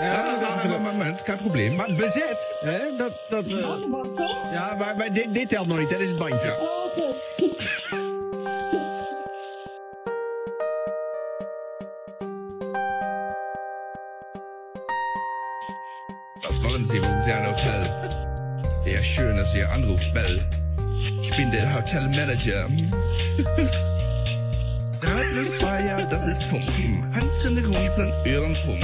Ja, dat is een moment, kein Problem. Maar bezet, hè? Dat, dat, eh, ja, maar, maar dit, dit telt nog niet, dat is het bandje. Ja. Was wollen Sie? Wollen Sie ein Hotel? Ja, schön, dass ihr anruft, Bell. Ich bin der Hotelmanager. Ja, das ist Funk. Hand in den Hosen, Ohrenfunk.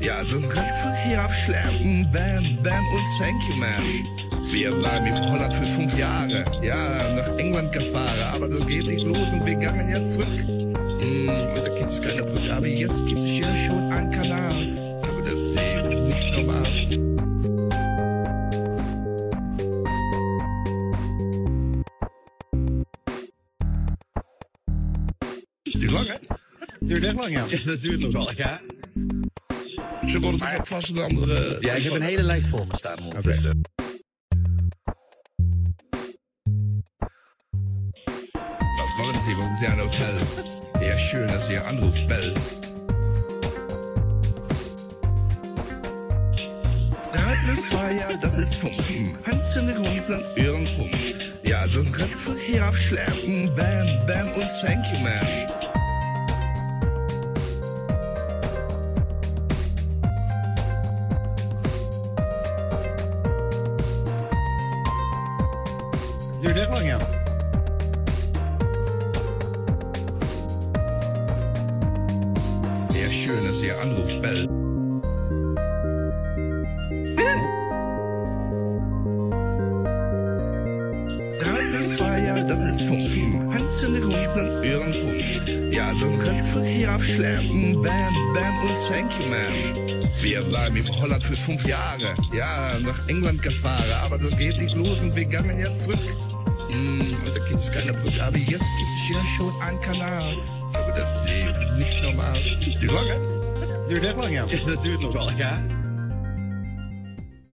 Ja, das Radverkehr auf Schleppen. Bam, bam und thank you, man. Wir bleiben in Holland für fünf Jahre. Ja, nach England gefahren, aber das geht nicht los und wir gehen jetzt zurück. Mm, und da gibt es keine aber jetzt gibt es hier schon einen Kanal. Aber das ist nicht normal. Die lange? Duurt echt lang, ja. Ja, dat duurt nog wel, ja. Ze worden toch ook vast een andere... Ja, ik heb een hele lijst voor me staan ondertussen. Was wollen Sie? Wollen Sie ein Hotel? Ja, schön, dass ihr anruft, Bell. Ja, das ist Funk. Hand in den Hosen, Ohrenfunk. Ja, das Radverkehr auf Schleppen. Bam, bam und thank you, man. Ja. Ja, schön, dass ihr anruft, Bell. Das ist Funk. Hand in den Hosen, Ohrenfunk. Ja, das Radverkehr auf Schleppen. Bam, bam und thank you, man. Wir bleiben in Holland für fünf Jahre. Ja, nach England gefahren, aber das geht nicht los und wir gehen jetzt zurück. Mm, da gibt es keine Brücke, aber jetzt gibt es hier schon einen Kanal. Aber das ist eben nicht normal. Die lange? Duurt echt lang, ja. Ja, dat duurt nog wel, ja.